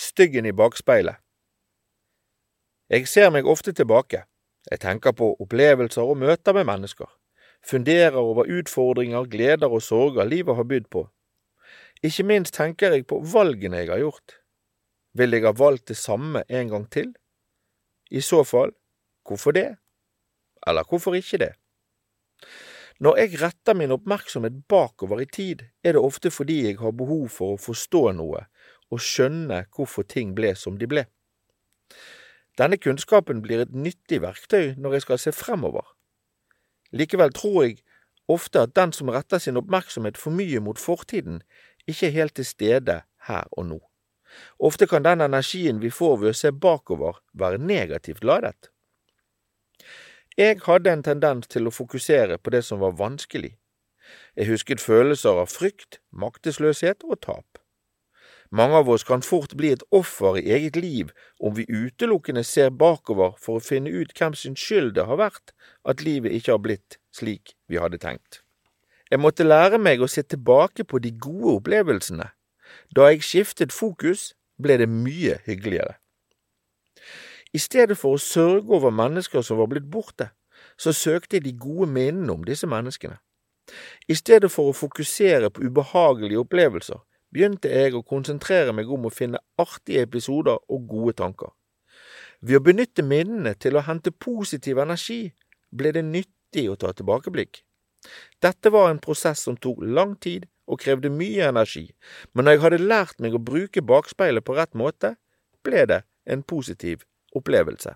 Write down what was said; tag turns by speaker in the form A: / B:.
A: Styggen i bakspeilet. Jeg ser meg ofte tilbake. Jeg tenker på opplevelser og møter med mennesker. Funderer over utfordringer, gleder og sorger livet har bydd på. Ikke minst tenker jeg på valgene jeg har gjort. Vil jeg ha valgt det samme en gang til? I så fall, hvorfor det? Eller hvorfor ikke det? Når jeg retter min oppmerksomhet bakover i tid, er det ofte fordi jeg har behov for å forstå noe og skjønne hvorfor ting ble som de ble. Denne kunnskapen blir et nyttig verktøy når jeg skal se fremover. Likevel tror jeg ofte at den som retter sin oppmerksomhet for mye mot fortiden, ikke er helt til stede her og nå. Ofte kan den energien vi får ved å se bakover, være negativt ladet. Jeg hadde en tendens til å fokusere på det som var vanskelig. Jeg husket følelser av frykt, maktesløshet og tap. Mange av oss kan fort bli et offer i eget liv om vi utelukkende ser bakover for å finne ut hvem sin skyld det har vært at livet ikke har blitt slik vi hadde tenkt. Jeg måtte lære meg å se tilbake på de gode opplevelsene. Da jeg skiftet fokus, ble det mye hyggeligere. I stedet for å sørge over mennesker som var blitt borte, så søkte jeg de gode minnene om disse menneskene. I stedet for å fokusere på ubehagelige opplevelser, begynte jeg å konsentrere meg om å finne artige episoder og gode tanker. Ved å benytte minnene til å hente positiv energi, ble det nyttig å ta tilbakeblikk. Dette var en prosess som tok lang tid og krevde mye energi, men når jeg hadde lært meg å bruke bakspeilet på rett måte, ble det en positiv opplevelse.